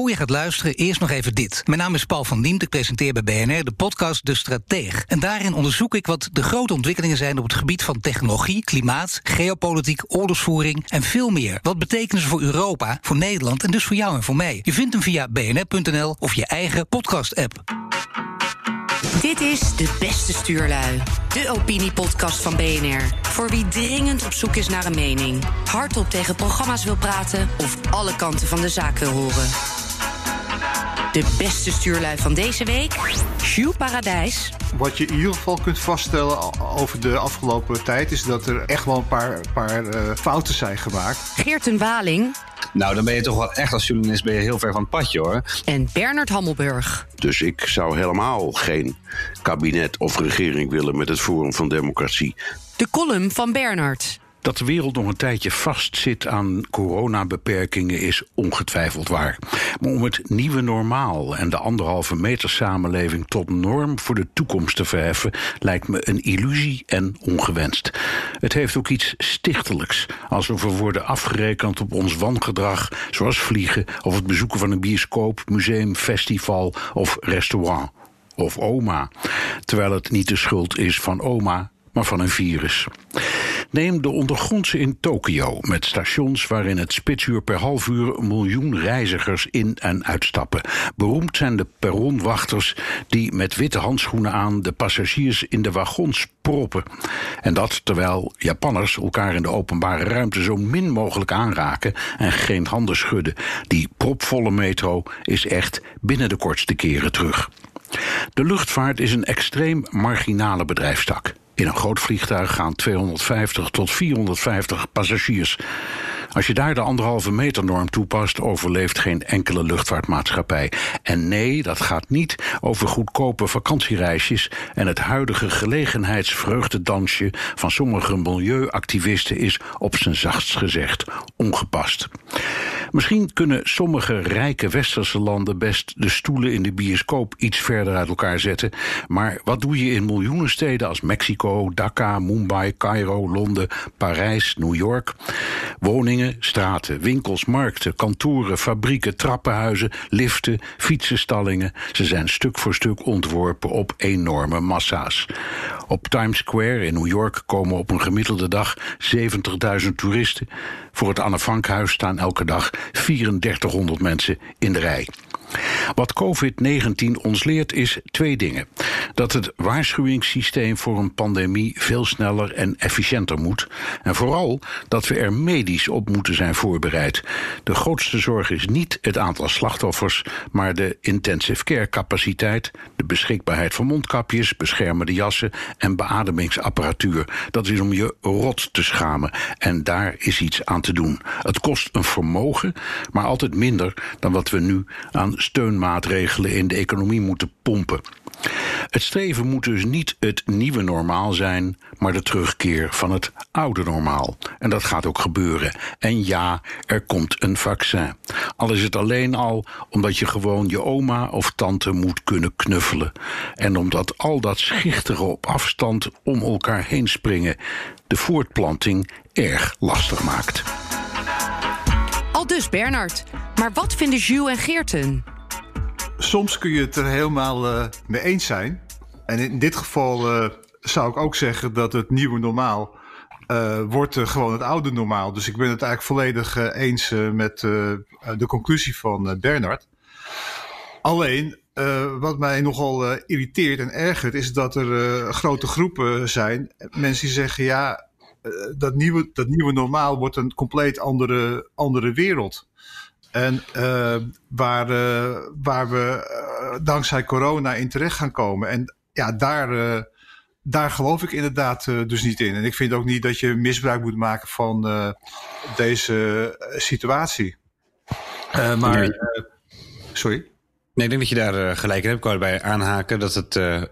voor je gaat luisteren, eerst nog even dit. Mijn naam is Paul van Diemt, ik presenteer bij BNR de podcast De Strateeg. En daarin onderzoek ik wat de grote ontwikkelingen zijn op het gebied van technologie, klimaat, geopolitiek, oorlogsvoering en veel meer. Wat betekenen ze voor Europa, voor Nederland en dus voor jou en voor mij? Je vindt hem via bnr.nl of je eigen podcast-app. Dit is De Beste Stuurlui, de opiniepodcast van BNR. Voor wie dringend op zoek is naar een mening, hardop tegen programma's wil praten of alle kanten van de zaak wil horen. De beste stuurlui van deze week, Jules Paradijs. Wat je in ieder geval kunt vaststellen over de afgelopen tijd... is dat er echt wel een paar, paar uh, fouten zijn gemaakt. Geerten Waling. Nou, dan ben je toch wel echt als journalist ben je heel ver van het padje, hoor. En Bernard Hammelburg. Dus ik zou helemaal geen kabinet of regering willen met het Forum van Democratie. De column van Bernard. Dat de wereld nog een tijdje vastzit aan coronabeperkingen is ongetwijfeld waar. Maar om het nieuwe normaal en de anderhalve meter samenleving tot norm voor de toekomst te verheffen, lijkt me een illusie en ongewenst. Het heeft ook iets stichtelijks, alsof we worden afgerekend op ons wangedrag, zoals vliegen of het bezoeken van een bioscoop, museum, festival of restaurant. Of oma, terwijl het niet de schuld is van oma, maar van een virus. Neem de ondergrondse in Tokio, met stations waarin het spitsuur per half uur miljoen reizigers in- en uitstappen. Beroemd zijn de perronwachters die met witte handschoenen aan de passagiers in de wagons proppen. En dat terwijl Japanners elkaar in de openbare ruimte zo min mogelijk aanraken en geen handen schudden. Die propvolle metro is echt binnen de kortste keren terug. De luchtvaart is een extreem marginale bedrijfstak. In een groot vliegtuig gaan 250 tot 450 passagiers. Als je daar de anderhalve meter norm toepast, overleeft geen enkele luchtvaartmaatschappij. En nee, dat gaat niet over goedkope vakantiereisjes en het huidige gelegenheidsvreugdedansje van sommige milieuactivisten is op zijn zachtst gezegd ongepast. Misschien kunnen sommige rijke westerse landen best de stoelen in de bioscoop iets verder uit elkaar zetten, maar wat doe je in miljoenen steden als Mexico, Dhaka, Mumbai, Cairo, Londen, Parijs, New York? Woningen, straten, winkels, markten, kantoren, fabrieken, trappenhuizen, liften, fietsenstallingen. Ze zijn stuk voor stuk ontworpen op enorme massa's. Op Times Square in New York komen op een gemiddelde dag 70.000 toeristen. Voor het Anne Frankhuis staan elke dag 3400 mensen in de rij. Wat COVID-19 ons leert is twee dingen. Dat het waarschuwingssysteem voor een pandemie veel sneller en efficiënter moet. En vooral dat we er medisch op moeten zijn voorbereid. De grootste zorg is niet het aantal slachtoffers, maar de intensive care capaciteit, de beschikbaarheid van mondkapjes, beschermende jassen en beademingsapparatuur. Dat is om je rot te schamen. En daar is iets aan te doen. Het kost een vermogen, maar altijd minder dan wat we nu aan steunmaatregelen in de economie moeten pompen. Het streven moet dus niet het nieuwe normaal zijn, maar de terugkeer van het oude normaal. En dat gaat ook gebeuren. En ja, er komt een vaccin. Al is het alleen al omdat je gewoon je oma of tante moet kunnen knuffelen. En omdat al dat schichtige op afstand om elkaar heen springen de voortplanting erg lastig maakt. Al dus Bernard. Maar wat vinden Jules en Geerten? Soms kun je het er helemaal uh, mee eens zijn. En in dit geval uh, zou ik ook zeggen dat het nieuwe normaal uh, wordt gewoon het oude normaal. Dus ik ben het eigenlijk volledig eens met de conclusie van Bernard. Alleen, wat mij nogal irriteert en ergert, is dat er grote groepen zijn. Mensen die zeggen, ja, dat, nieuwe, dat nieuwe normaal wordt een compleet andere, andere wereld. En uh, waar, uh, waar we uh, dankzij corona in terecht gaan komen. En ja, daar, daar geloof ik inderdaad dus niet in. En ik vind ook niet dat je misbruik moet maken van deze situatie. maar, sorry? Nee, ik denk dat je daar uh, gelijk in hebt. Ik erbij aanhaken dat het uh,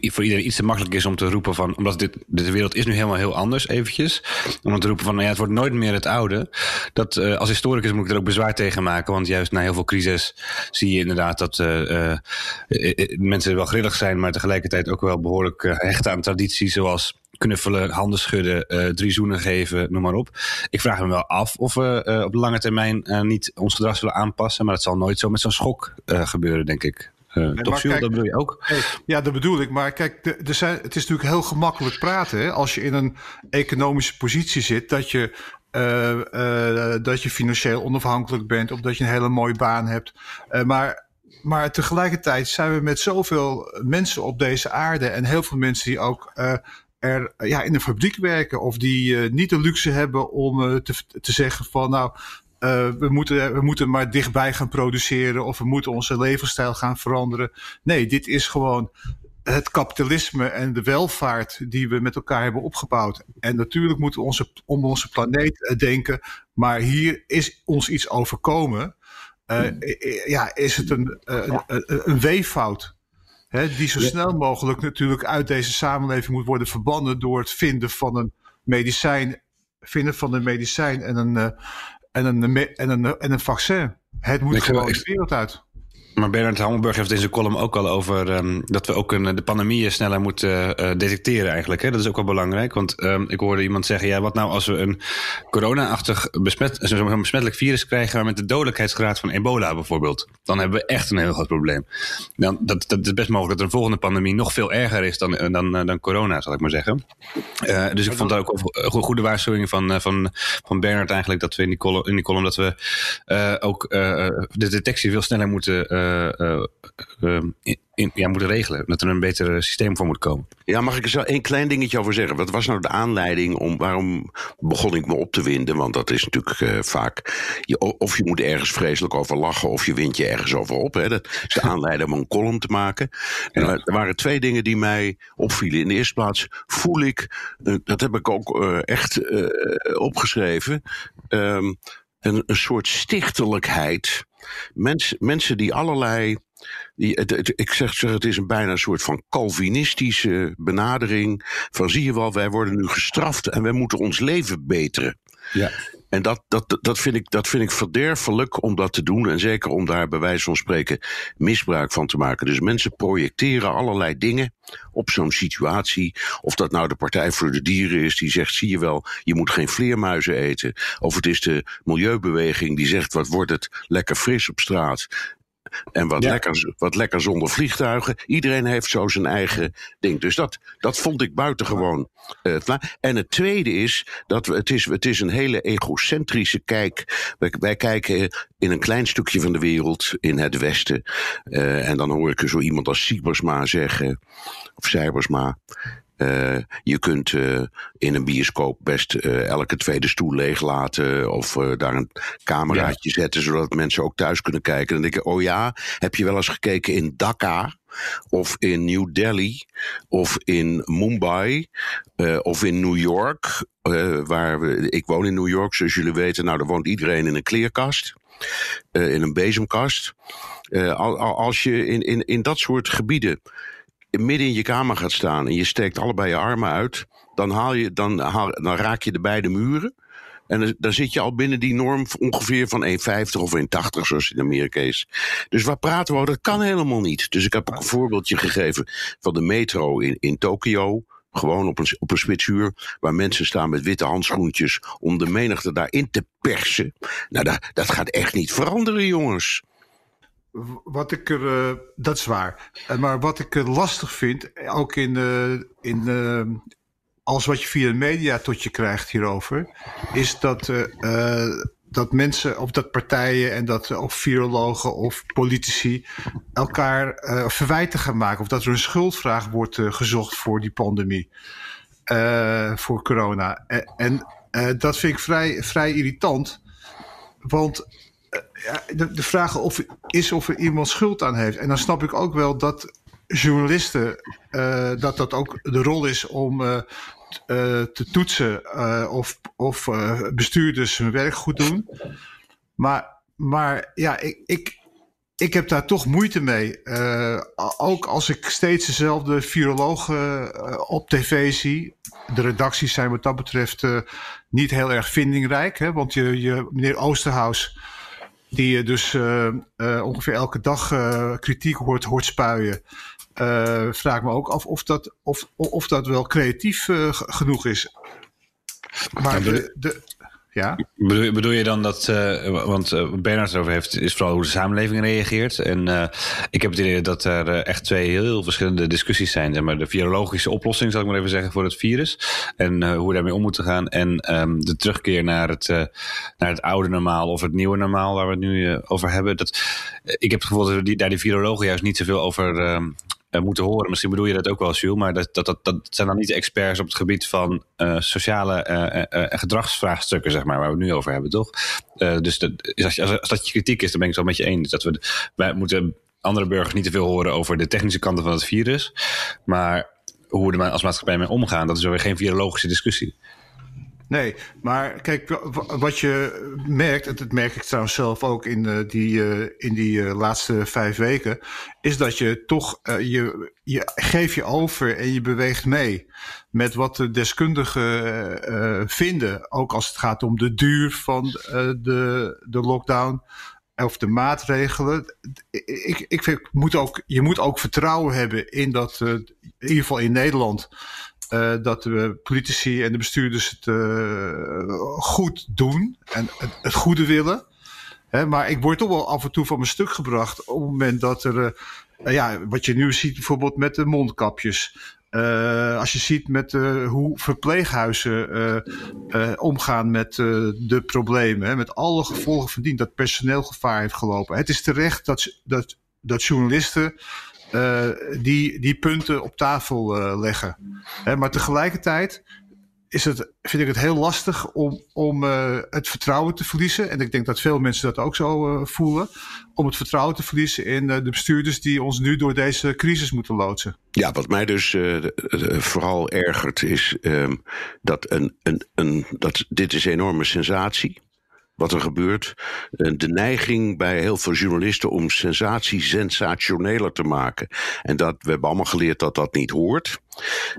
voor iedereen iets te makkelijk is om te roepen van... omdat dit, de wereld is nu helemaal heel anders eventjes. Om te roepen van, nou ja, het wordt nooit meer het oude. Dat, uh, als historicus moet ik er ook bezwaar tegen maken. Want juist na heel veel crisis zie je inderdaad dat mensen wel grillig zijn... maar tegelijkertijd ook wel behoorlijk hechten aan tradities... zoals knuffelen, handen schudden, drie zoenen geven, noem maar op. Ik vraag me wel af of we op lange termijn niet ons gedrag zullen aanpassen. Maar dat zal nooit zo met zo'n schok gebeuren, denk ik. Uh, toch, Jules, dat bedoel je ook? ja, dat bedoel ik. Maar kijk, de, de zijn, het is natuurlijk heel gemakkelijk praten. Hè? Als je in een economische positie zit, dat je, uh, uh, dat je financieel onafhankelijk bent of dat je een hele mooie baan hebt. maar, maar tegelijkertijd zijn we met zoveel mensen op deze aarde en heel veel mensen die ook er ja, in een fabriek werken of die niet de luxe hebben om te, te zeggen van nou, uh, we, moeten, we moeten maar dichtbij gaan produceren of we moeten onze levensstijl gaan veranderen. Nee, dit is gewoon het kapitalisme en de welvaart die we met elkaar hebben opgebouwd. En natuurlijk moeten we onze, om onze planeet denken, maar hier is ons iets overkomen. Uh, ja, is het een, een, een weeffout? Hè, die zo snel mogelijk natuurlijk uit deze samenleving moet worden verbannen door het vinden van een medicijn, vinden van een medicijn en een, en een, en een, en een vaccin. Het moet gewoon de wereld uit. Maar Bernard Hammelburg heeft in zijn column ook al over um, dat we ook een, de pandemieën sneller moeten uh, detecteren eigenlijk. Hè? Dat is ook wel belangrijk. Want um, ik hoorde iemand zeggen, ja, wat nou als we een corona-achtig besmet, een besmettelijk virus krijgen, met de dodelijkheidsgraad van ebola bijvoorbeeld. Dan hebben we echt een heel groot probleem. Dan, dat, dat is best mogelijk dat een volgende pandemie nog veel erger is dan, dan, dan, dan corona, zal ik maar zeggen. Dus ik vond dat ook een goede waarschuwing van, van, van Bernard eigenlijk, dat we in die column, in die column dat we ook de detectie veel sneller moeten uh, in, ja, moeten regelen. Dat er een beter systeem voor moet komen. Ja, mag ik er zo één klein dingetje over zeggen? Wat was nou de aanleiding om waarom begon ik me op te winden? Want dat is natuurlijk uh, vaak. Je, of je moet ergens vreselijk over lachen, of je wint je ergens over op. Hè. Dat is de aanleiding om een column te maken. En ja. er waren twee dingen die mij opvielen. In de eerste plaats voel ik, uh, dat heb ik ook uh, echt opgeschreven. Um, een, een soort stichtelijkheid. Mens, mensen die allerlei. Die, het, ik zeg, zeg, het is een bijna een soort van Calvinistische benadering. Van zie je wel, wij worden nu gestraft en wij moeten ons leven beteren. Ja. En dat, dat, dat, vind ik, dat vind ik verderfelijk om dat te doen. En zeker om daar bij wijze van spreken misbruik van te maken. Dus mensen projecteren allerlei dingen op zo'n situatie. Of dat nou de Partij voor de Dieren is die zegt: zie je wel, je moet geen vleermuizen eten. Of het is de Milieubeweging die zegt: wat wordt het lekker fris op straat. En wat, ja. lekker, wat lekker zonder vliegtuigen. Iedereen heeft zo zijn eigen ding. Dus dat, dat vond ik buitengewoon. Uh, en het tweede is dat we, het, is, het is een hele egocentrische kijk. Wij, wij kijken in een klein stukje van de wereld, in het Westen. Uh, en dan hoor ik zo iemand als Siebersma zeggen, of Cybersma. Uh, je kunt uh, in een bioscoop best uh, elke tweede stoel leeglaten. Of daar een cameraatje ja. zetten, zodat mensen ook thuis kunnen kijken. Dan denk ik, oh ja, heb je wel eens gekeken in Dhaka? Of in New Delhi? Of in Mumbai? of in New York? waar we, ik woon in New York, zoals jullie weten. Nou, daar woont iedereen in een kleerkast. in een bezemkast. als je in, in, in dat soort gebieden midden in je kamer gaat staan en je steekt allebei je armen uit, dan, haal je, dan, dan raak je de beide muren. En dan zit je al binnen die norm ongeveer van 1,50 of 1,80 zoals in Amerika is. Dus waar praten we over? Dat kan helemaal niet. Dus ik heb ook een voorbeeldje gegeven van de metro in, in Tokio. Gewoon op een, op een spitsuur. Waar mensen staan met witte handschoentjes om de menigte daarin te persen. Nou, dat, dat gaat echt niet veranderen, jongens wat ik er, uh, dat is waar. Maar wat ik lastig vind, ook in, in alles wat je via de media tot je krijgt hierover, is dat, dat mensen of dat partijen en dat of virologen of politici elkaar verwijten gaan maken. Of dat er een schuldvraag wordt gezocht voor die pandemie, voor corona. En, en dat vind ik vrij, vrij irritant. Want ja, de, de vraag of, is of er iemand schuld aan heeft. En dan snap ik ook wel dat journalisten, uh, dat dat ook de rol is om uh, uh, te toetsen of, of bestuurders hun werk goed doen. Maar, maar ja, ik, ik, ik heb daar toch moeite mee. ook als ik steeds dezelfde virologen op tv zie. De redacties zijn wat dat betreft niet heel erg vindingrijk. Hè? Want je, je, meneer Oosterhuis die je dus uh, uh, ongeveer elke dag uh, kritiek hoort, hoort spuien. vraag me ook af of dat, of, of dat wel creatief genoeg is. Maar de, de, Bedoel, bedoel je dan dat, uh, want uh, Bernard erover heeft, is vooral hoe de samenleving reageert. En uh, ik heb het idee dat er echt twee heel verschillende discussies zijn. Zeg maar de virologische oplossing, zal ik maar even zeggen, voor het virus. En hoe we daarmee om moeten gaan. En um, de terugkeer naar het, naar het oude normaal of het nieuwe normaal, waar we het nu over hebben. Dat, ik heb het gevoel dat die, daar die virologen juist niet zoveel over ehm, moeten horen. Misschien bedoel je dat ook wel, Jules, maar dat, dat, dat, dat zijn dan niet experts op het gebied van uh, sociale uh, gedragsvraagstukken, zeg maar, waar we het nu over hebben, toch? dus dat, als, als, dat je kritiek is, dan ben ik het wel met je eens. Dat we, wij moeten andere burgers niet te veel horen over de technische kanten van het virus, maar hoe we er als maatschappij mee omgaan, dat is weer geen virologische discussie. Nee, maar kijk, wat je merkt, en dat merk ik trouwens zelf ook in uh, die, uh, in die uh, laatste vijf weken, is dat je toch, je, je geeft je over en je beweegt mee met wat de deskundigen vinden. Ook als het gaat om de duur van de, de lockdown of de maatregelen. Ik, ik vind, moet ook, je moet ook vertrouwen hebben in dat, in ieder geval in Nederland, uh, dat de politici en de bestuurders het uh, goed doen en het, het goede willen. Hè, maar ik word toch wel af en toe van mijn stuk gebracht op het moment dat er, uh, ja, wat je nu ziet bijvoorbeeld met de mondkapjes. als je ziet met hoe verpleeghuizen omgaan met de problemen, hè, met alle gevolgen van dien, dat personeel gevaar heeft gelopen. Het is terecht dat, dat, dat journalisten uh, die, die punten op tafel uh, leggen. Hè, maar tegelijkertijd is het, vind ik het heel lastig om, om uh, het vertrouwen te verliezen. En ik denk dat veel mensen dat ook zo voelen. Om het vertrouwen te verliezen in de bestuurders die ons nu door deze crisis moeten loodsen. Ja, wat mij dus vooral ergert is um, dat, een, een, een, dat dit is een enorme sensatie wat er gebeurt. Eh, de neiging bij heel veel journalisten om sensatie sensationeler te maken. En dat, we hebben allemaal geleerd dat dat niet hoort.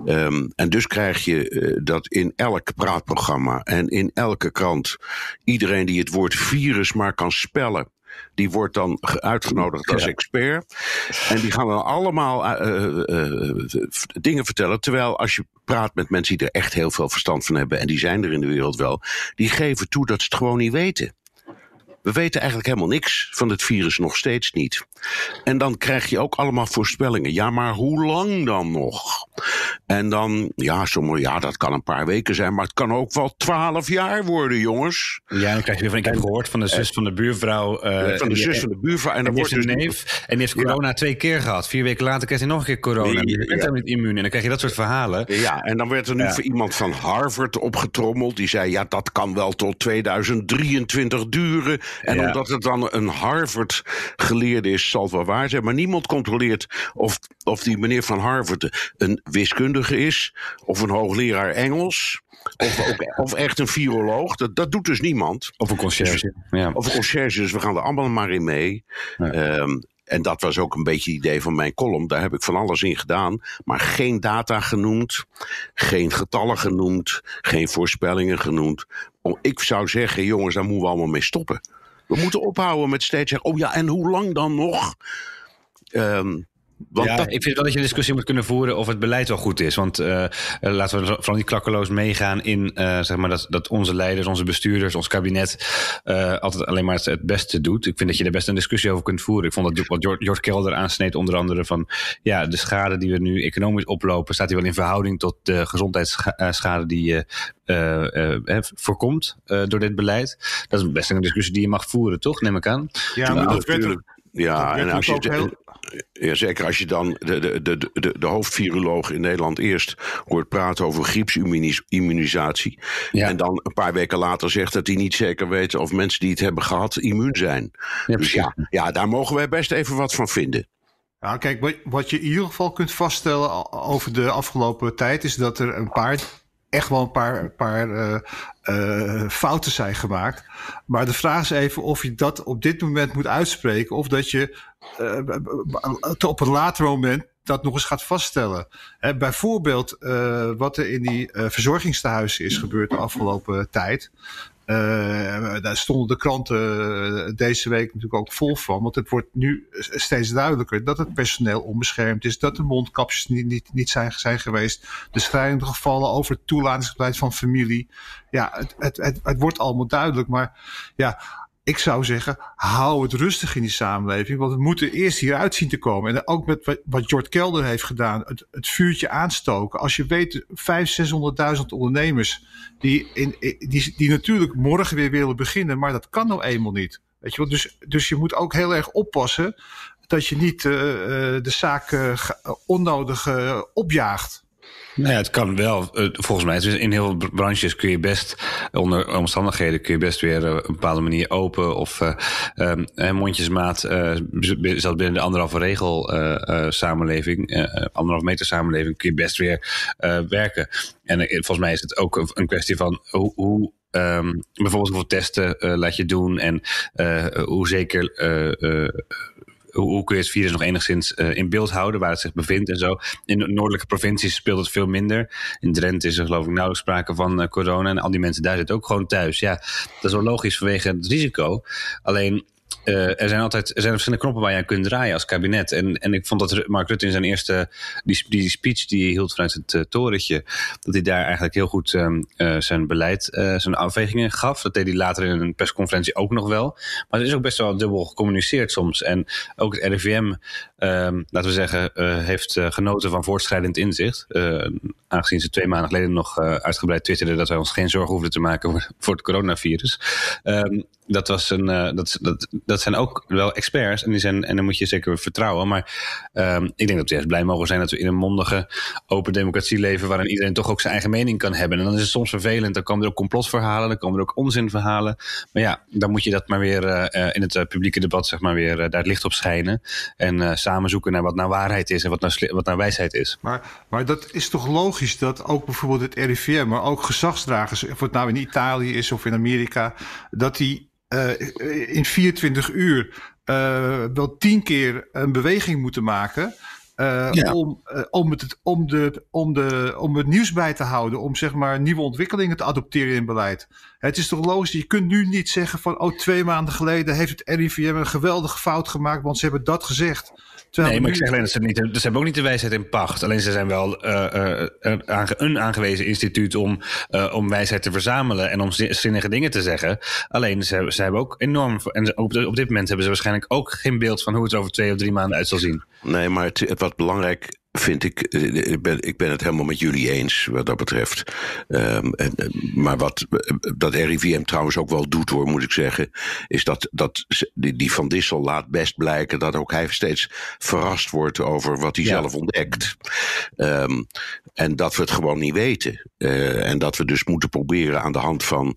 Um, en dus krijg je uh, dat in elk praatprogramma en in elke krant iedereen die het woord virus maar kan spellen die wordt dan uitgenodigd als expert. En die gaan dan allemaal uh, uh, dingen vertellen. Terwijl als je praat met mensen die er echt heel veel verstand van hebben, en die zijn er in de wereld wel, die geven toe dat ze het gewoon niet weten. We weten eigenlijk helemaal niks van het virus, nog steeds niet. En dan krijg je ook allemaal voorspellingen. Ja, maar hoe lang dan nog? En dan, ja, sommige, ja, dat kan een paar weken zijn, maar het kan ook wel twaalf jaar worden, jongens. Ja, dan krijg je weer van, ik heb gehoord van de zus van de buurvrouw. Uh, van de zus van de buurvrouw. En dan wordt dus neef. En die heeft corona ja. twee keer gehad. Vier weken later krijgt hij nog een keer corona. Je bent helemaal niet immuun. En dan krijg je dat soort verhalen. Ja, en dan werd er nu ja. voor iemand van Harvard opgetrommeld. Die zei, ja, dat kan wel tot 2023 duren. En ja. omdat het dan een Harvard-geleerde is, zal het wel waar zijn. Maar niemand controleert of, of die meneer van Harvard een wiskundige is. Of een hoogleraar Engels. Of, of echt een viroloog. Dat, dat doet dus niemand. Of een conciërge. Ja. Of een conciërge. Dus we gaan er allemaal maar in mee. Ja. Um, en dat was ook een beetje het idee van mijn column. Daar heb ik van alles in gedaan. Maar geen data genoemd. Geen getallen genoemd. Geen voorspellingen genoemd. Ik zou zeggen, jongens, daar moeten we allemaal mee stoppen. We moeten ophouden met steeds zeggen: oh ja, en hoe lang dan nog? Um, want ja, dat... ik vind wel dat je een discussie moet kunnen voeren of het beleid wel goed is. Want uh, laten we vooral niet klakkeloos meegaan in uh, zeg maar dat, dat onze leiders, onze bestuurders, ons kabinet uh, altijd alleen maar het, het, beste doet. Ik vind dat je er best een discussie over kunt voeren. Ik vond dat wat George Kelder aansneed, onder andere van ja, de schade die we nu economisch oplopen, staat die wel in verhouding tot de gezondheidsschade die je voorkomt door dit beleid. Dat is best een discussie die je mag voeren, toch? Neem ik aan. Ja, maar dat werd ja, en als je, heel... ja, zeker als je dan de, de, de, de, de hoofdviroloog in Nederland eerst hoort praten over griepsimmunisatie. Ja. En dan een paar weken later zegt dat hij niet zeker weet of mensen die het hebben gehad immuun zijn. Ja, dus ja, ja, daar mogen wij best even wat van vinden. Ja, kijk, wat je in ieder geval kunt vaststellen over de afgelopen tijd is dat er een paar echt wel een paar, paar uh, uh, fouten zijn gemaakt. Maar de vraag is even of je dat op dit moment moet uitspreken. Of dat je uh, op een later moment dat nog eens gaat vaststellen. Hè, bijvoorbeeld wat er in die verzorgingstehuizen is gebeurd de afgelopen tijd. Daar stonden de kranten deze week natuurlijk ook vol van. Want het wordt nu steeds duidelijker dat het personeel onbeschermd is. Dat de mondkapjes niet, niet, niet zijn, zijn geweest. De schrijnende gevallen over het van familie. Ja, het, het, het, het wordt allemaal duidelijk. Maar ja, ik zou zeggen, hou het rustig in die samenleving. Want het moet er eerst hieruit zien te komen. En ook met wat Jort Kelder heeft gedaan, het, het vuurtje aanstoken. Als je weet, 500.000, 600.000 ondernemers die, in, die, die natuurlijk morgen weer willen beginnen, maar dat kan nou eenmaal niet. Weet je wel? Dus, dus je moet ook heel erg oppassen dat je niet uh, de zaak uh, onnodig opjaagt. Nou ja, het kan wel. Eh, volgens mij, dus in heel veel branches kun je best, onder omstandigheden, kun je best weer eh, op een bepaalde manier open. Of uh, mondjesmaat, uh, zelfs binnen de anderhalve regel uh, samenleving, anderhalve meter samenleving, kun je best weer werken. En volgens mij is het ook een kwestie van hoe, hoe Um, bijvoorbeeld hoeveel testen laat je doen en hoe zeker hoe, kun je het virus nog enigszins uh, in beeld houden waar het zich bevindt en zo. In de noordelijke provincies speelt het veel minder. In Drenthe is er geloof ik nauwelijks sprake van uh, corona. En al die mensen daar zitten ook gewoon thuis. Ja, dat is wel logisch vanwege het risico. Alleen uh, er zijn altijd er zijn verschillende knoppen waar je aan kunt draaien als kabinet. En, en ik vond dat Mark Rutte in zijn eerste die, die speech die hij hield vanuit het uh, torentje, dat hij daar eigenlijk heel goed um, uh, zijn beleid, zijn afwegingen gaf. Dat deed hij later in een persconferentie ook nog wel. Maar het is ook best wel dubbel gecommuniceerd soms. En ook het RIVM, um, laten we zeggen, heeft genoten van voortschrijdend inzicht. aangezien ze twee maanden geleden nog uitgebreid twitterden dat wij ons geen zorgen hoeven te maken voor, voor het coronavirus. Um, dat, was een, dat, dat, zijn ook wel experts en, die zijn, en dan moet je zeker vertrouwen. Maar um, ik denk dat we juist blij mogen zijn dat we in een mondige, open democratie leven. waarin iedereen toch ook zijn eigen mening kan hebben. En dan is het soms vervelend. Dan komen er ook complotverhalen, dan komen er ook onzinverhalen. Maar ja, dan moet je dat maar weer uh, in het publieke debat, zeg maar, weer daar het licht op schijnen. En samen zoeken naar wat nou waarheid is en wat nou, wat nou wijsheid is. Maar, maar dat is toch logisch dat ook bijvoorbeeld het RIVM, maar ook gezagsdragers, of het nou in Italië is of in Amerika, dat die uh, in 24 uur uh, wel tien keer een beweging moeten maken. Uh, ja. om, om, het, om, de, om, de, om het nieuws bij te houden. Om zeg maar nieuwe ontwikkelingen te adopteren in beleid. Het is toch logisch, je kunt nu niet zeggen van... oh, twee maanden geleden heeft het RIVM een geweldige fout gemaakt... want ze hebben dat gezegd nee, maar ik zeg alleen dat ze, niet, ze hebben ook niet de wijsheid in pacht. Alleen ze zijn wel uh, uh, een aangewezen instituut om, uh, om wijsheid te verzamelen en om zinnige dingen te zeggen. Alleen ze, ze hebben ook enorm. En op, op dit moment hebben ze waarschijnlijk ook geen beeld van hoe het over twee of drie maanden uit zal zien. Nee, maar het, het wat belangrijk vind ik, eh, ik ben, ik ben het helemaal met jullie eens wat dat betreft. Um, en, maar wat dat RIVM trouwens ook wel doet hoor, moet ik zeggen, is dat, dat die, die Van Dissel laat best blijken dat ook hij steeds verrast wordt over wat hij ja. zelf ontdekt. Um, en dat we het gewoon niet weten. Uh, en dat we dus moeten proberen aan de hand van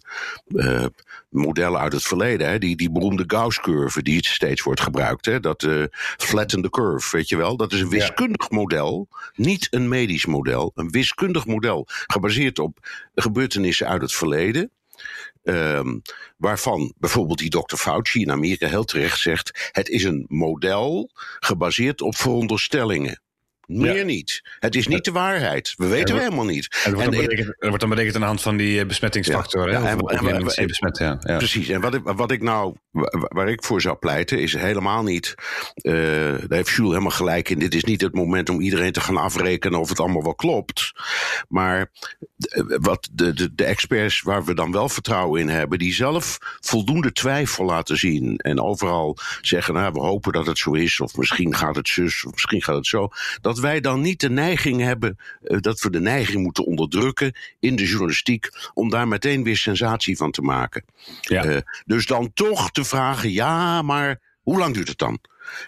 uh, modellen uit het verleden, hè, die, die beroemde Gauss-curve die steeds wordt gebruikt, hè, dat uh, flatten the curve, weet je wel, dat is een wiskundig ja. model, niet een medisch model, een wiskundig model gebaseerd op gebeurtenissen uit het verleden. Um, waarvan bijvoorbeeld die dokter Fauci in Amerika heel terecht zegt: het is een model gebaseerd op veronderstellingen. Meer ja. niet. Het is niet de waarheid. We weten ja, helemaal niet. En wordt, en, dan berekend, wordt dan berekend aan de hand van die besmettingsfactor. Ja, en, en, en, besmet, ja. Precies. En wat ik, wat ik nou, waar ik voor zou pleiten, is helemaal niet. Uh, daar heeft Jules helemaal gelijk in. Dit is niet het moment om iedereen te gaan afrekenen of het allemaal wel klopt. Maar eh, wat de, de, de experts waar we dan wel vertrouwen in hebben, die zelf voldoende twijfel laten zien. En overal zeggen, nou, we hopen dat het zo is. Of misschien gaat het zus, of misschien gaat het zo. Dat wij dan niet de neiging hebben, uh, dat we de neiging moeten onderdrukken in de journalistiek, om daar meteen weer sensatie van te maken. Ja. Uh, dus dan toch te vragen, ja, maar hoe lang duurt het dan?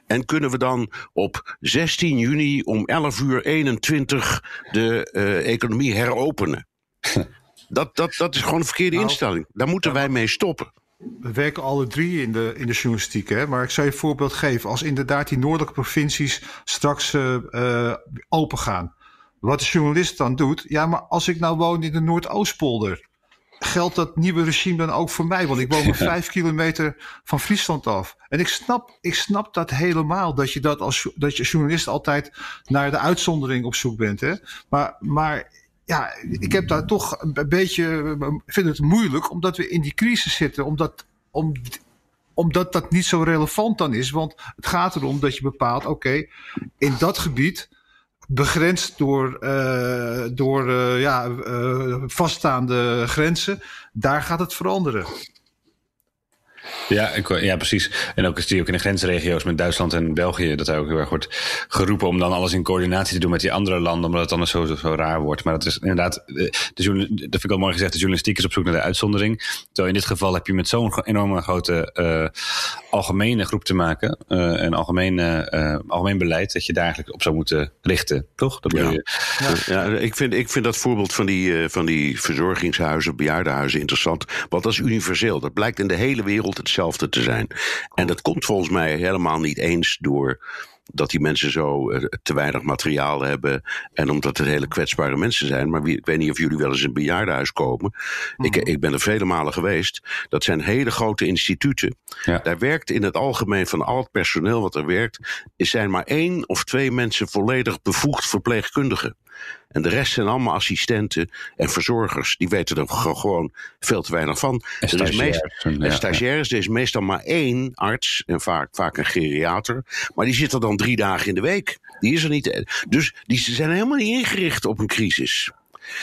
En kunnen we dan op 16 juni om 11 uur 21 de uh, economie heropenen? dat, dat, dat is gewoon een verkeerde nou, instelling. Daar moeten wij mee stoppen. We werken alle drie in de, in de journalistiek, hè? maar ik zou je een voorbeeld geven. Als inderdaad die noordelijke provincies straks uh, uh, open gaan. Wat de journalist dan doet, ja, maar als ik nou woon in de Noordoostpolder, geldt dat nieuwe regime dan ook voor mij? Want ik woon maar vijf kilometer van Friesland af. En ik snap, ik snap dat helemaal, dat je, dat als, dat je journalist altijd naar de uitzondering op zoek bent. Hè? Maar, maar ja, ik heb daar toch een beetje, vind het moeilijk, omdat we in die crisis zitten, omdat, om, omdat dat niet zo relevant dan is. Want het gaat erom dat je bepaalt, oké, in dat gebied begrensd door, uh, door uh, ja, uh, vaststaande grenzen, daar gaat het veranderen. Ja, ik, ja, precies. En ook zie je ook in de grensregio's met Duitsland en België... dat daar ook heel erg wordt geroepen om dan alles in coördinatie te doen met die andere landen... omdat het anders zo, zo, raar wordt. Maar dat is inderdaad, de, de, dat vind ik al mooi gezegd... de journalistiek is op zoek naar de uitzondering. Terwijl in dit geval heb je met zo'n enorme grote uh, algemene groep te maken... Uh, en algemeen, uh, algemeen beleid, dat je daar eigenlijk op zou moeten richten. Toch? Dat ja. Je... Ja. ja, ik, vind, ik vind dat voorbeeld van die, van die verzorgingshuizen, bejaardenhuizen interessant. Want dat is universeel. Dat blijkt in de hele wereld hetzelfde te zijn. En dat komt volgens mij helemaal niet eens door dat die mensen zo uh, te weinig materiaal hebben. En omdat het hele kwetsbare mensen zijn. Maar wie, ik weet niet of jullie wel eens in een bejaardenhuis komen. Mm. Ik, ik ben er vele malen geweest. Dat zijn hele grote instituten. Ja. Daar werkt in het algemeen van al het personeel wat er werkt. Er zijn maar één of twee mensen volledig bevoegd verpleegkundigen. En de rest zijn allemaal assistenten en verzorgers. Die weten er gewoon veel te weinig van. En er is meest, ja, stagiaires. Er is meestal maar één arts. En vaak, vaak een geriater. Maar die zit er dan drie dagen in de week. Die is er niet. Dus die zijn helemaal niet ingericht op een crisis.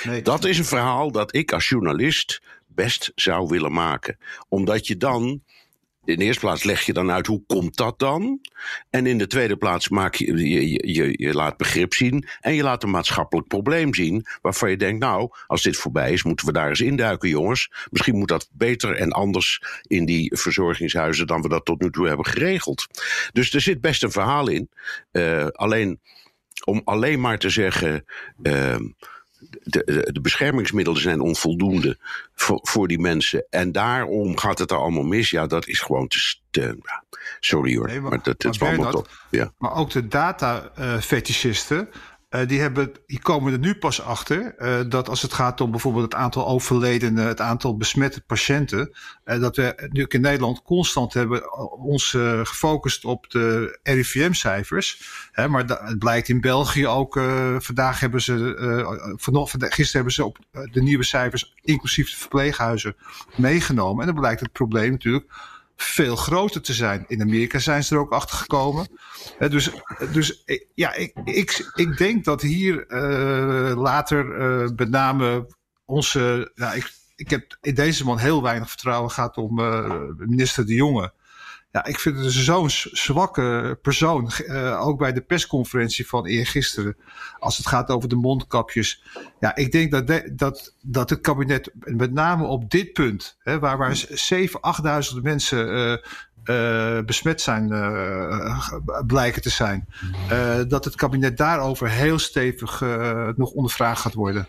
Nee, dat is een verhaal dat ik als journalist best zou willen maken. Omdat je dan in de eerste plaats leg je dan uit hoe komt dat dan? En in de tweede plaats maak je, je, je, je laat begrip zien en je laat een maatschappelijk probleem zien. Waarvan je denkt, nou, als dit voorbij is, moeten we daar eens induiken, jongens. Misschien moet dat beter en anders in die verzorgingshuizen dan we dat tot nu toe hebben geregeld. Dus er zit best een verhaal in. Uh, alleen om alleen maar te zeggen. Uh, de, de, beschermingsmiddelen zijn onvoldoende voor, voor die mensen. En daarom gaat het er allemaal mis. Ja, dat is gewoon te. te sorry hoor. Nee, maar, maar, dat, is allemaal top. Ja. Maar ook de data-fetischisten. Uh, uh, die, hebben, die komen er nu pas achter uh, dat als het gaat om bijvoorbeeld het aantal overledenen, het aantal besmette patiënten, uh, dat we nu in Nederland constant hebben ons gefocust op de RIVM-cijfers. maar het blijkt in België ook, vandaag hebben ze, gisteren hebben ze op de nieuwe cijfers, inclusief de verpleeghuizen, meegenomen. En dan blijkt het probleem natuurlijk veel groter te zijn. In Amerika zijn ze er ook achter gekomen. dus, dus ja, ik, ik, ik denk dat hier uh, later uh, met name onze. Ik, ik heb in deze man heel weinig vertrouwen. gaat om minister De Jonge. Ja, ik vind het zo'n zwakke persoon. Uh, ook bij de persconferentie van eergisteren. Als het gaat over de mondkapjes. Ja, ik denk dat, dat, dat het kabinet met name op dit punt. Hè, waar, waar 7.000, 8.000 mensen uh, uh, besmet zijn, blijken te zijn. dat het kabinet daarover heel stevig nog ondervraagd gaat worden.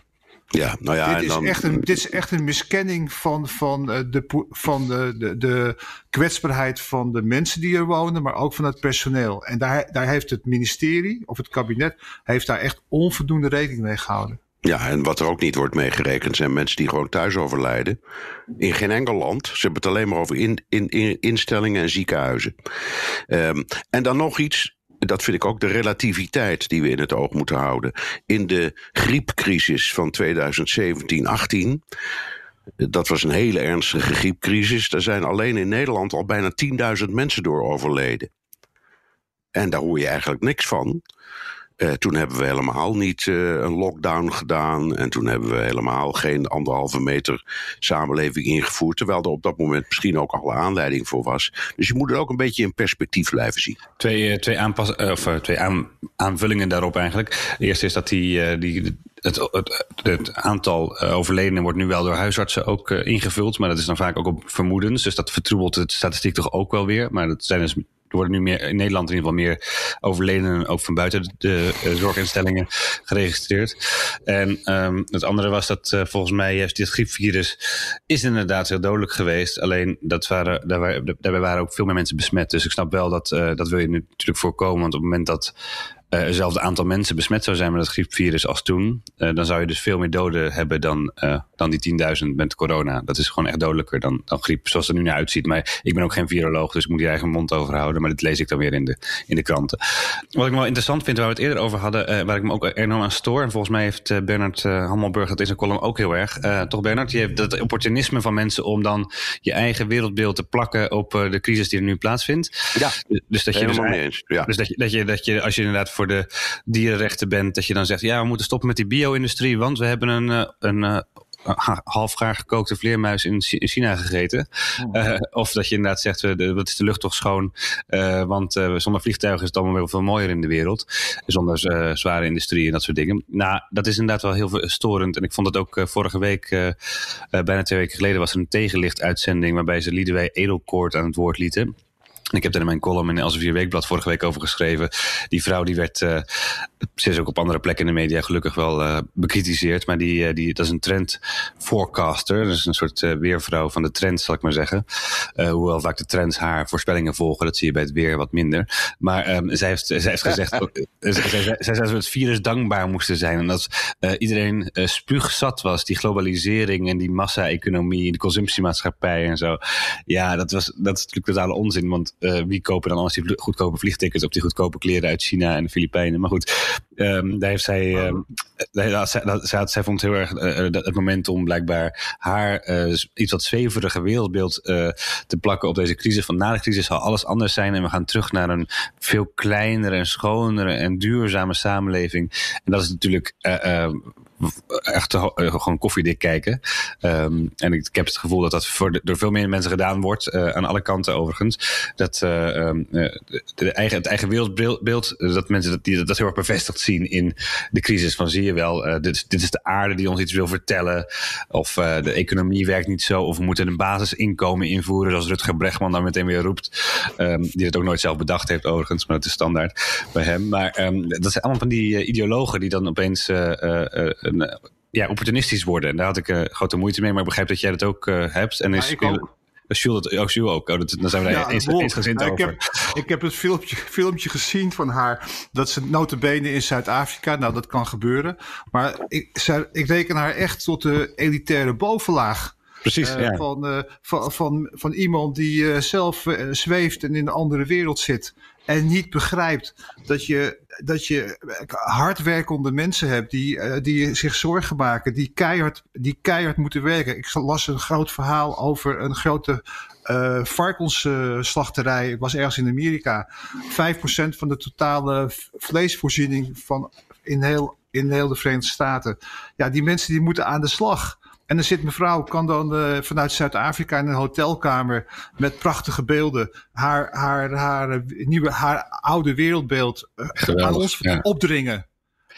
Ja, nou ja, dit, is dan... echt een, dit is echt een miskenning van, van, eh, de, van de, de, de kwetsbaarheid van de mensen die er wonen, maar ook van het personeel. En daar, daar heeft het ministerie of het kabinet heeft daar echt onvoldoende rekening mee gehouden. Ja, en wat er ook niet wordt meegerekend zijn mensen die gewoon thuis overlijden. In geen enkel land. Ze hebben het alleen maar over in, in, in instellingen en ziekenhuizen. Um, en dan nog iets dat vind ik ook de relativiteit die we in het oog moeten houden. In de griepcrisis van 2017-18. Dat was een hele ernstige griepcrisis. Daar zijn alleen in Nederland al bijna 10.000 mensen door overleden. En daar hoor je eigenlijk niks van. Uh, toen hebben we helemaal niet uh, een lockdown gedaan. En toen hebben we helemaal geen anderhalve meter samenleving ingevoerd. Terwijl er op dat moment misschien ook alle aanleiding voor was. Dus je moet het ook een beetje in perspectief blijven zien. Twee, uh, twee, of, twee aan aanvullingen daarop eigenlijk. De eerste is dat die, die het, het, het, aantal overledenen wordt nu wel door huisartsen ook ingevuld. Maar dat is dan vaak ook op vermoedens. Dus dat vertroebelt de statistiek toch ook wel weer. Maar dat zijn dus er worden nu meer, in Nederland in ieder geval meer overledenen, ook van buiten de uh, zorginstellingen, geregistreerd. En um, het andere was dat uh, volgens mij heeft dit griepvirus is inderdaad heel dodelijk geweest. Alleen dat waren, daar waren, daarbij waren ook veel meer mensen besmet. Dus ik snap wel dat uh, dat wil je natuurlijk voorkomen. Want op het moment dat hetzelfde aantal mensen besmet zou zijn met het griepvirus als toen, dan zou je dus veel meer doden hebben dan, dan die 10.000 met corona. Dat is gewoon echt dodelijker dan, dan griep, zoals het er nu naar uitziet. Maar ik ben ook geen viroloog, dus ik moet hier eigen mond over houden. Maar dit lees ik dan weer in de, in de kranten. Wat ik wel interessant vind, waar we het eerder over hadden, waar ik me ook enorm aan stoor. En volgens mij heeft Bernard Hammelburg dat in zijn column ook heel erg. toch Bernard, je hebt dat opportunisme van mensen om dan je eigen wereldbeeld te plakken op de crisis die er nu plaatsvindt. Ja, dus dat je helemaal dus, mee eens. Ja. dus dat je, dat, je, dat je, als je inderdaad voor de dierenrechten bent, dat je dan zegt: ja, we moeten stoppen met die bio-industrie, want we hebben een, een, half gaar gekookte vleermuis in China gegeten. Uh, of dat je inderdaad zegt, wat is de lucht toch schoon? Uh, want zonder vliegtuigen is het allemaal veel mooier in de wereld. Zonder zware industrie en dat soort dingen. Nou, dat is inderdaad wel heel storend. En ik vond het ook vorige week, bijna twee weken geleden, was er een tegenlicht-uitzending waarbij ze Liedewij Edelkoort aan het woord lieten. Ik heb daar in mijn column in Elsevier Weekblad vorige week over geschreven. Die vrouw die werd, uh, ze is ook op andere plekken in de media gelukkig wel uh, bekritiseerd. Maar die, uh, die, dat is een trend forecaster. Dat is een soort weervrouw van de trends, zal ik maar zeggen. hoewel vaak de trends haar voorspellingen volgen. Dat zie je bij het weer wat minder. Maar um, zij, heeft, zij heeft gezegd, zij zei dat we het virus dankbaar moesten zijn. En dat iedereen spuugzat was. Die globalisering en die massa-economie. De consumptiemaatschappij en zo. Ja, dat, was, dat is natuurlijk totale onzin. Want uh, wie kopen dan alles die goedkope vliegtickets op die goedkope kleren uit China en de Filipijnen. Maar goed, um, daar heeft zij, um, dat, zij, dat, zij, zij, vond heel erg uh, het moment om blijkbaar haar uh, iets wat zweverige wereldbeeld te plakken op deze crisis. Van na de crisis zal alles anders zijn en we gaan terug naar een veel kleinere en schonere en duurzame samenleving. En dat is natuurlijk echt uh, gewoon koffiedik kijken. Um, en ik, ik, heb het gevoel dat dat voor door veel meer mensen gedaan wordt. Uh, aan alle kanten overigens. Dat um, de eigen, het eigen wereldbeeld, dat mensen dat, die, dat heel erg bevestigd zien in de crisis. Van zie je wel, dit, dit is de aarde die ons iets wil vertellen. Of de economie werkt niet zo. Of we moeten een basisinkomen invoeren. Zoals Rutger Bregman dan meteen weer roept. Um, die het ook nooit zelf bedacht heeft overigens. Maar dat is standaard bij hem. Maar dat zijn allemaal van die ideologen die dan opeens een, ja, opportunistisch worden. En daar had ik uh, grote moeite mee, maar ik begrijp dat jij dat ook uh, hebt. En is, ik ook. Jules, dat, oh, Jules ook. Oh, dat, dan zijn we daar ja, eens, ja, over. Ik heb, ik heb het filmpje, filmpje gezien van haar. Dat ze notabene in Zuid-Afrika. Nou, dat kan gebeuren. Maar ik, zij, ik reken haar echt tot de elitaire bovenlaag. Precies, uh, ja. van, uh, van, van, van iemand die uh, zelf zweeft en in een andere wereld zit. En niet begrijpt dat je, dat je hardwerkende mensen hebt die, die zich zorgen maken, die keihard, die keihard moeten werken. Ik las een groot verhaal over een grote uh, varkensslachterij. Het was ergens in Amerika. 5% van de totale vleesvoorziening van in heel, in heel de Verenigde Staten. Ja, die mensen die moeten aan de slag. En dan zit mevrouw, kan dan uh, vanuit Zuid-Afrika in een hotelkamer met prachtige beelden haar, haar, haar, nieuwe, haar oude wereldbeeld uh, aan ons ja. opdringen.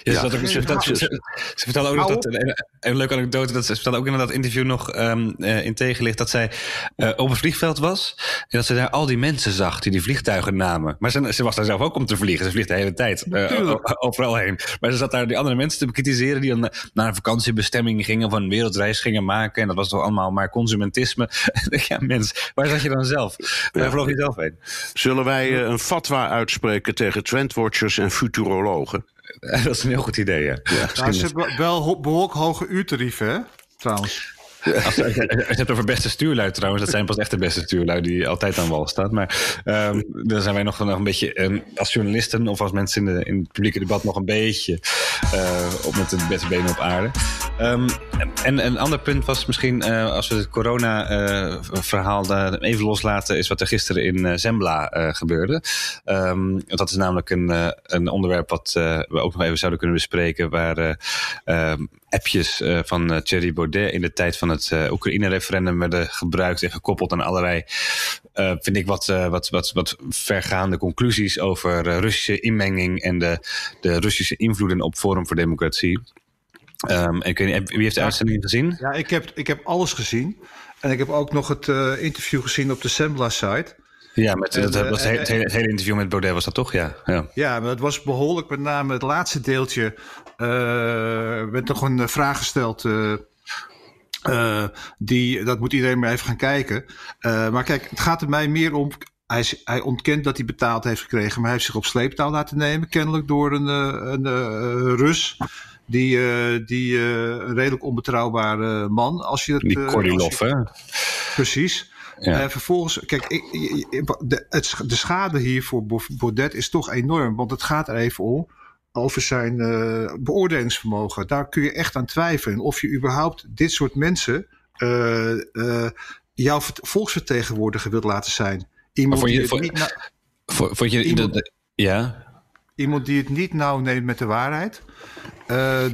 Ja, ja. Ook, ze, dat, ze, ze, ze vertelde ook nog dat, een, een leuke anekdote, dat ze vertelde ook in dat interview nog um, uh, in tegenlicht, dat zij uh, op een vliegveld was en dat ze daar al die mensen zag die die vliegtuigen namen. Maar ze, ze was daar zelf ook om te vliegen, ze vliegt de hele tijd uh, overal heen. Maar ze zat daar die andere mensen te bekritiseren die dan naar een vakantiebestemming gingen of een wereldreis gingen maken en dat was toch allemaal maar consumentisme. ja mens, waar zat je dan zelf? Waar ja. vloog je zelf heen? Zullen wij een fatwa uitspreken tegen trendwatchers en futurologen? Dat is een heel goed idee, ja. ja nou, ze hebben wel behoorlijk hoge uurtarieven, hè? Trouwens. Als, je het hebt over beste stuurlui trouwens, dat zijn pas echt de beste stuurlui die altijd aan wal staat. Maar um, dan zijn wij nog, een beetje um, als journalisten of als mensen in, de, in het publieke debat nog een beetje uh, op met de beste benen op aarde. Um, en een ander punt was misschien, uh, als we het corona-verhaal uh, even loslaten, is wat er gisteren in Zembla gebeurde. Dat is namelijk een, een onderwerp wat we ook nog even zouden kunnen bespreken, waar appjes van Thierry Baudet in de tijd van het Oekraïne-referendum werden gebruikt en gekoppeld aan allerlei, vind ik, wat, wat, wat, wat vergaande conclusies over Russische inmenging en de, de Russische invloeden op Forum voor Democratie. Um, ik weet niet, wie heeft de uitzending gezien? Ja, ik heb, ik heb alles gezien. En ik heb ook nog het interview gezien op de Sembla-site. Ja, met, en, dat, dat was het, hele, hele, het, hele, interview met Baudet was dat toch? Ja, ja. ja maar het was behoorlijk, met name het laatste deeltje. Uh, werd nog een vraag gesteld. Uh, uh, die, dat moet iedereen maar even gaan kijken. Uh, maar kijk, het gaat er mij meer om. hij, hij, ontkent dat hij betaald heeft gekregen, maar hij heeft zich op sleeptouw laten nemen, kennelijk door een, een, een Rus. Die, uh, die een redelijk onbetrouwbare man. Als je het, die Kornilov, hè? Precies. Ja. Uh, vervolgens, kijk, ik, de, het, de schade hier voor Baudet is toch enorm. Want het gaat er even om over zijn uh, beoordelingsvermogen. Daar kun je echt aan twijfelen. Of je überhaupt dit soort mensen uh, jouw volksvertegenwoordiger wilt laten zijn. Iemand je, die het niet je, iemand, ja? iemand die het niet nauw neemt met de waarheid.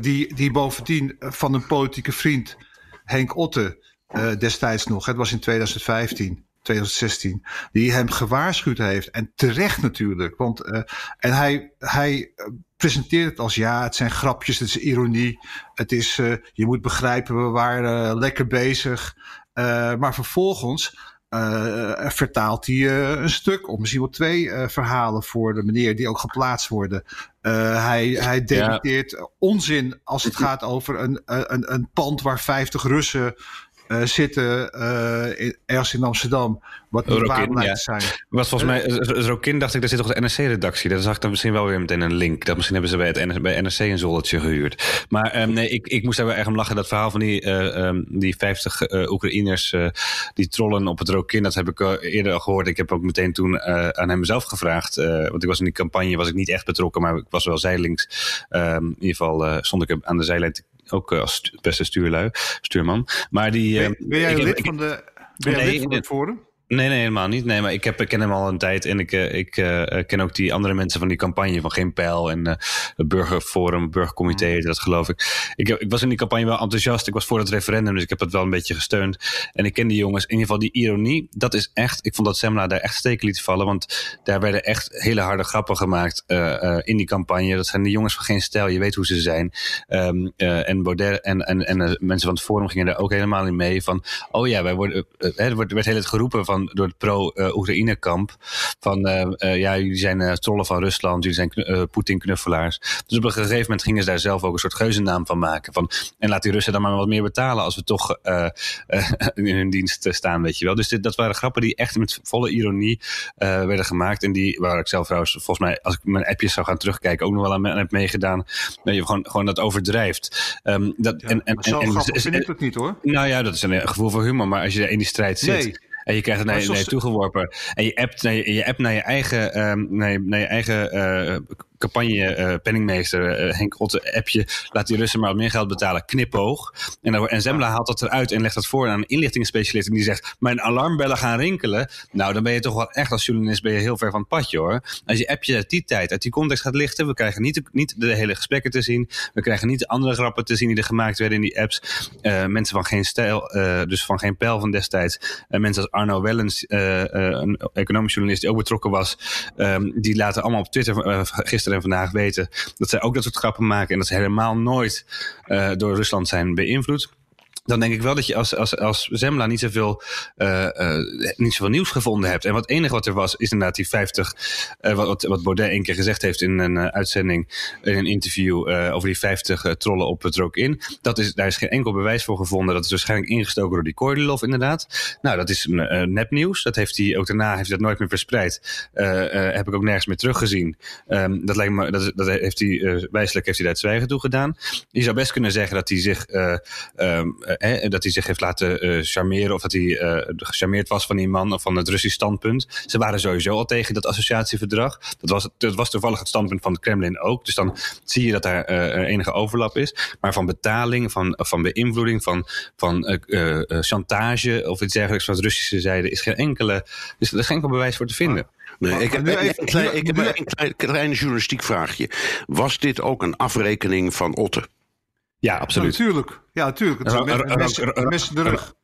die, die bovendien van een politieke vriend, Henk Otte, uh, destijds nog, het was in 2015, 2016, die hem gewaarschuwd heeft. En terecht natuurlijk. Want, uh, en hij, hij presenteert het als ja, het zijn grapjes, het is ironie. Het is, uh, je moet begrijpen, we waren lekker bezig. maar vervolgens vertaalt hij een stuk of misschien wel twee verhalen voor de meneer die ook geplaatst worden. hij, hij debiteert ja. onzin als het gaat over een, een, een pand waar 50 Russen uh, zitten uh, in, ergens in Amsterdam. Wat niet waar blijkt ja. te zijn. Was volgens mij, Rokin dacht ik, daar zit toch de NRC-redactie. Daar zag ik dan misschien wel weer meteen een link. Dat misschien hebben ze bij, het NRC, bij NRC een zoldertje gehuurd. Maar um, nee, ik, ik moest daar wel erg om lachen. Dat verhaal van die, uh, um, die 50 uh, Oekraïners die trollen op het Rokin. Dat heb ik eerder al gehoord. Ik heb ook meteen toen aan hem zelf gevraagd. want ik was in die campagne was ik niet echt betrokken, maar ik was wel zijlings. Um, in ieder geval stond ik aan de zijlijn ook als beste stuurlui, stuurman. Maar die, ben, ben jij ik, lid ik, van de, ben jij nee, lid van het forum? Nee, nee, helemaal niet. Nee, maar ik, heb, ik ken hem al een tijd en ik, ik uh, ken ook die andere mensen van die campagne van Geen Pijl en uh, het Burgerforum, Burgercomité, mm. dat geloof ik. ik. Ik was in die campagne wel enthousiast. Ik was voor het referendum, dus ik heb het wel een beetje gesteund. En ik ken die jongens. In ieder geval die ironie, dat is echt, ik vond dat Semla daar echt steken liet vallen, want daar werden echt hele harde grappen gemaakt uh, in die campagne. Dat zijn de jongens van Geen Stijl, je weet hoe ze zijn. Um, en Baudet en, en, en mensen van het Forum gingen daar ook helemaal in mee van, oh ja, wij worden, er werd heel het geroepen van door het pro-Oekraïne-kamp. Van uh, uh, ja, jullie zijn uh, trollen van Rusland, jullie zijn Poetin-knuffelaars. Dus op een gegeven moment gingen ze daar zelf ook een soort geuzennaam van maken. Van, en laat die Russen dan maar wat meer betalen als we toch in hun dienst staan, weet je wel. Dus dit, dat waren grappen die echt met volle ironie werden gemaakt. En die, waar ik zelf trouwens, volgens mij, als ik mijn appjes zou gaan terugkijken, ook nog wel aan heb meegedaan. Dat je gewoon, gewoon dat overdrijft. Um, dat, ja, en, en, zo en, en, vind ik het niet hoor. Nou ja, dat is een gevoel voor humor. Maar als je in die strijd zit. Nee. En je krijgt het naar, naar je toegeworpen. En je appt naar je, je, app naar je eigen, um, naar je, naar je eigen uh, campagne uh, penningmeester uh, Henk Rotte appje. Laat die Russen maar wat meer geld betalen. Knipoog. En, dan, en Zembla haalt dat eruit en legt dat voor aan een inlichtingenspecialist. En die zegt, mijn alarmbellen gaan rinkelen. Nou, dan ben je toch wel echt als journalist ben je heel ver van het padje hoor. Als je appje uit die tijd, uit die context gaat lichten. We krijgen niet de, niet de hele gesprekken te zien. We krijgen niet de andere grappen te zien die er gemaakt werden in die apps. Uh, mensen van geen stijl, dus van geen pijl van destijds. Mensen als Arno Wellens, een economisch journalist die ook betrokken was. Um, die laten allemaal op Twitter gisteren en vandaag weten dat zij ook dat soort grappen maken en dat ze helemaal nooit uh, door Rusland zijn beïnvloed dan denk ik wel dat je als, als, als Zembla niet zoveel, uh, uh, niet zoveel nieuws gevonden hebt. En wat enige wat er was, is inderdaad die 50, uh, wat, wat Baudet een keer gezegd heeft in een uitzending, in een interview over die 50 trollen op het rook in. Dat is, daar is geen enkel bewijs voor gevonden. Dat is waarschijnlijk ingestoken door die Kordelov inderdaad. Nou, dat is nepnieuws. Dat heeft hij ook daarna heeft hij dat nooit meer verspreid. heb ik ook nergens meer teruggezien. Um, dat lijkt me, dat, dat heeft hij, wijselijk heeft hij daar het zwijgen toe gedaan. Je zou best kunnen zeggen dat hij zich um, Hè, dat hij zich heeft laten uh, charmeren of dat hij uh, gecharmeerd was van die man of van het Russisch standpunt. Ze waren sowieso al tegen dat associatieverdrag. Dat was, dat was toevallig het standpunt van het Kremlin ook. Dus dan zie je dat daar uh, enige overlap is. Maar van betaling, van, van beïnvloeding, van, van chantage of iets dergelijks van de Russische zijde is geen enkele, is er geen enkel bewijs voor te vinden. Nee, ik heb, even, een, klein, ik heb een klein, klein journalistiek vraagje. Was dit ook een afrekening van Otte? Ja, absoluut. Ja, natuurlijk. Ja, natuurlijk. Het mes in de rug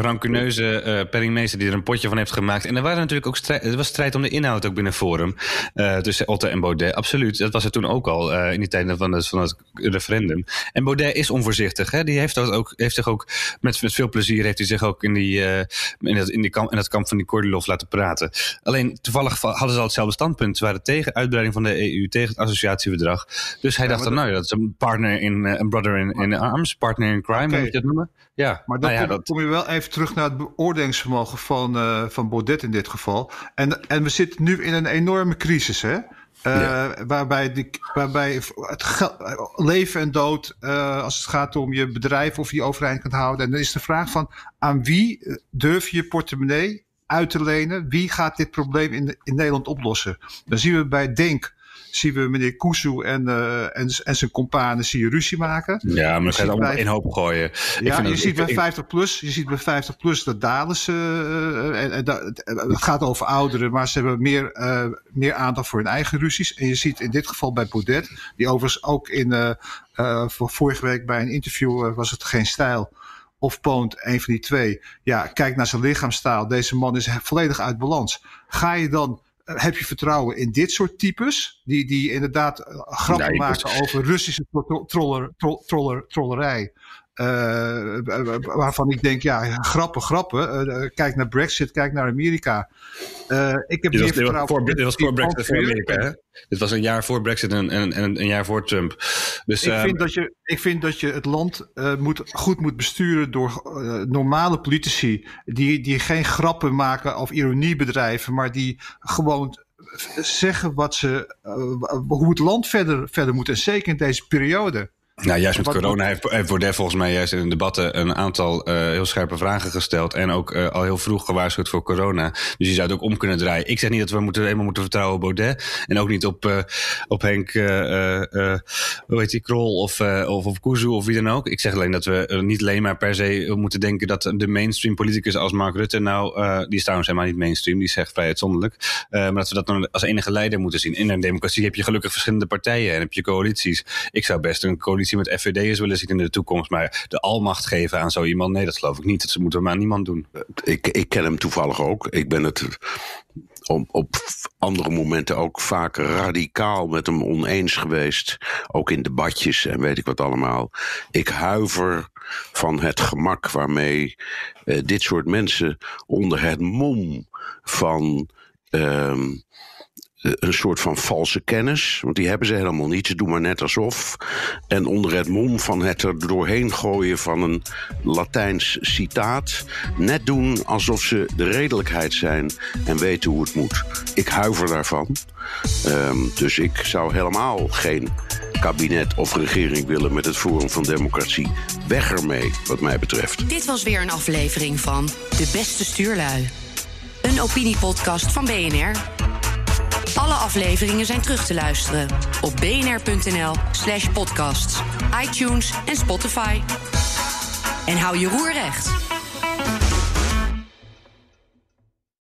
rancuneuze uh, penningmeester die er een potje van heeft gemaakt. En er waren natuurlijk ook strijd, er was strijd om de inhoud ook binnen Forum. Uh, tussen Otte en Baudet. Absoluut. Dat was er toen ook al uh, in die tijden van het, van het referendum. En Baudet is onvoorzichtig. Hè? Die heeft, dat ook, heeft zich ook met, met veel plezier heeft hij zich ook in, die, in, dat, in, die kamp, in dat kamp van die Kordelov laten praten. Alleen toevallig hadden ze al hetzelfde standpunt. Ze waren tegen uitbreiding van de EU, tegen het associatieverdrag. Dus hij ja, dacht dan, nou, dat is een partner in een brother in, in arms, partner in crime, okay. moet je dat noemen? Ja, maar dan nou ja, kom, dat... kom je wel even terug naar het beoordelingsvermogen van, uh, van Baudet in dit geval. En, en we zitten nu in een enorme crisis, hè? Uh, waarbij, die, waarbij het leven en dood, uh, als het gaat om je bedrijf of je overeind kunt houden. En dan is de vraag van aan wie durf je je portemonnee uit te lenen? Wie gaat dit probleem in, in Nederland oplossen? Dan zien we bij Denk zien we meneer Kuzu en, uh, en, en zijn companen zie je ruzie maken. Ja, maar dat gaat allemaal in hoop gooien. Ja, je, ziet bij 50 plus, je ziet bij 50 plus dat dalen ze. Uh, en, en dat, het gaat over ouderen, maar ze hebben meer, meer aandacht voor hun eigen ruzies. En je ziet in dit geval bij Baudet, die overigens ook in vorige week bij een interview was het geen stijl of Poont, een van die twee. Ja, kijk naar zijn lichaamstaal. Deze man is volledig uit balans. Ga je dan heb je vertrouwen in dit soort types? Die, die inderdaad eh, grappen maken over Russische troller, troller, trollerij. Uh, waarvan ik denk, ja, grappen, grappen. Uh, kijk naar Brexit, kijk naar Amerika. Uh, ik heb dit was, vertrouwen... Voor, dit was voor Brexit voor Amerika, hè? Dit was een jaar voor Brexit en, en, en een jaar voor Trump. Dus, ik, vind dat je, ik vind dat je het land moet, goed moet besturen door normale politici... Die, die geen grappen maken of ironie bedrijven... maar die gewoon zeggen wat ze, hoe het land verder, verder moet. En zeker in deze periode. Nou, juist met corona heeft, heeft Baudet volgens mij juist in de debatten een aantal uh, heel scherpe vragen gesteld. En ook uh, al heel vroeg gewaarschuwd voor corona. Dus je zou het ook om kunnen draaien. Ik zeg niet dat we moeten, helemaal moeten vertrouwen op Baudet. En ook niet op, uh, op Henk, hoe heet die, Krol of, of op Kuzu of wie dan ook. Ik zeg alleen dat we niet alleen maar per se moeten denken dat de mainstream politicus als Mark Rutte, nou, die is trouwens helemaal niet mainstream, die zegt vrij uitzonderlijk. maar dat we dat dan als enige leider moeten zien. In een democratie heb je gelukkig verschillende partijen en heb je coalities. Ik zou best een coalitie met FVD'ers willen zien in de toekomst. Maar de almacht geven aan zo iemand, nee, dat geloof ik niet. Dat moeten maar niemand doen. Ik, ik ken hem toevallig ook. Ik ben het op, op andere momenten ook vaak radicaal met hem oneens geweest. Ook in debatjes en weet ik wat allemaal. Ik huiver van het gemak waarmee uh, dit soort mensen onder het mom van. Uh, een soort van valse kennis. Want die hebben ze helemaal niet. Ze doen maar net alsof. En onder het mom van het er doorheen gooien van een Latijns citaat. Net doen alsof ze de redelijkheid zijn en weten hoe het moet. Ik huiver daarvan. Um, dus ik zou helemaal geen kabinet of regering willen met het Forum van Democratie. Weg ermee, wat mij betreft. Dit was weer een aflevering van De Beste Stuurlui. Een opiniepodcast van BNR. Alle afleveringen zijn terug te luisteren op bnr.nl/slash podcasts, iTunes en Spotify. En hou je roer recht.